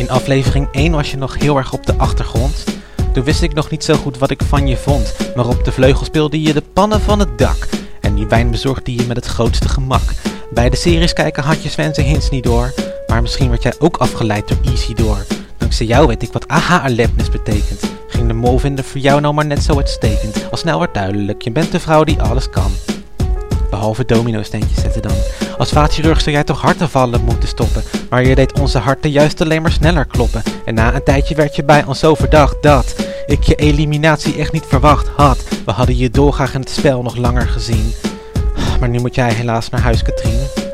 In aflevering 1 was je nog heel erg op de achtergrond. Toen wist ik nog niet zo goed wat ik van je vond, maar op de vleugel speelde je de pannen van het dak. En die wijn bezorgde je met het grootste gemak. Bij de series kijken had je Sven zijn hints niet door, maar misschien werd jij ook afgeleid door door. Dankzij jou weet ik wat aha-alertness betekent. Ging de mol vinden voor jou nou maar net zo uitstekend. Al snel werd duidelijk, je bent de vrouw die alles kan. Behalve domino-steentjes zetten dan. Als vaatchirurg zou jij toch hartaanvallen moeten stoppen. Maar je deed onze harten juist alleen maar sneller kloppen. En na een tijdje werd je bij ons zo verdacht dat ik je eliminatie echt niet verwacht had. We hadden je dolgraag in het spel nog langer gezien. Maar nu moet jij helaas naar huis, Katrien.